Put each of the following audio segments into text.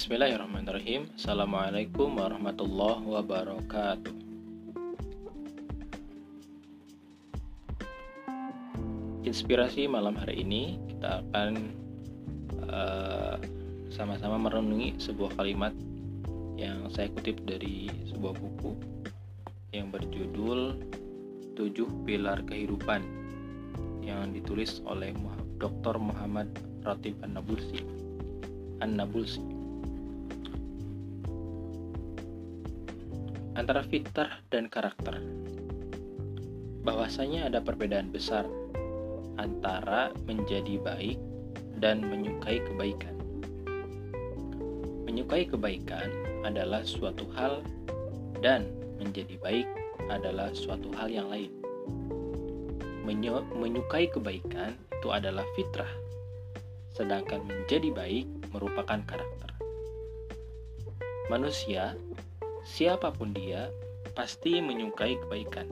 Bismillahirrahmanirrahim Assalamualaikum warahmatullahi wabarakatuh Inspirasi malam hari ini kita akan uh, sama-sama merenungi sebuah kalimat yang saya kutip dari sebuah buku yang berjudul Tujuh Pilar Kehidupan yang ditulis oleh Dr. Muhammad Ratib An-Nabulsi. An-Nabulsi. Antara fitrah dan karakter. Bahwasanya ada perbedaan besar antara menjadi baik dan menyukai kebaikan. Menyukai kebaikan adalah suatu hal dan menjadi baik adalah suatu hal yang lain. Menyukai kebaikan itu adalah fitrah, sedangkan menjadi baik merupakan karakter. Manusia, siapa pun dia, pasti menyukai kebaikan,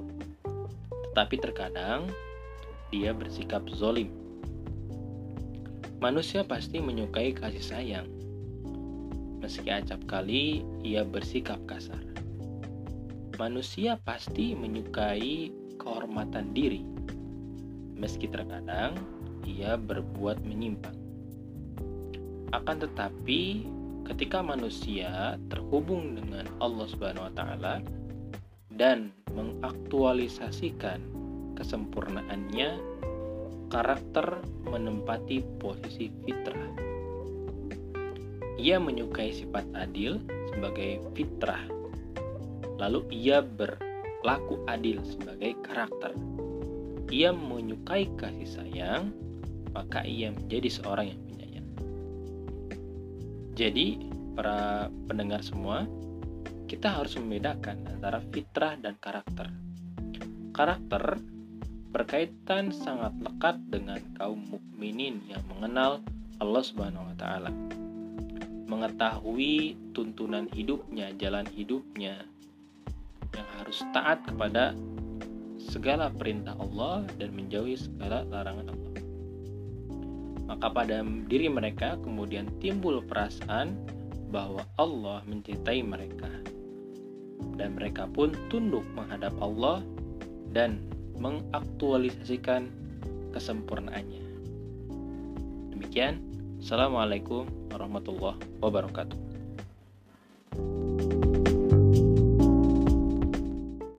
tetapi terkadang dia bersikap zolim. Manusia pasti menyukai kasih sayang, meski acap kali ia bersikap kasar. Manusia pasti menyukai kehormatan diri, meski terkadang ia berbuat menyimpang. Akan tetapi, ketika manusia terhubung dengan Allah Subhanahu wa taala dan mengaktualisasikan kesempurnaannya, karakter menempati posisi fitrah. Ia menyukai sifat adil sebagai fitrah. Lalu ia berlaku adil sebagai karakter. Ia menyukai kasih sayang, maka ia menjadi seorang yang. Jadi, para pendengar semua, kita harus membedakan antara fitrah dan karakter. Karakter berkaitan sangat lekat dengan kaum mukminin yang mengenal Allah Subhanahu wa taala mengetahui tuntunan hidupnya, jalan hidupnya yang harus taat kepada segala perintah Allah dan menjauhi segala larangan Allah. Maka pada diri mereka kemudian timbul perasaan bahwa Allah mencintai mereka. Dan mereka pun tunduk menghadap Allah dan mengaktualisasikan kesempurnaannya. Demikian, Assalamualaikum warahmatullahi wabarakatuh.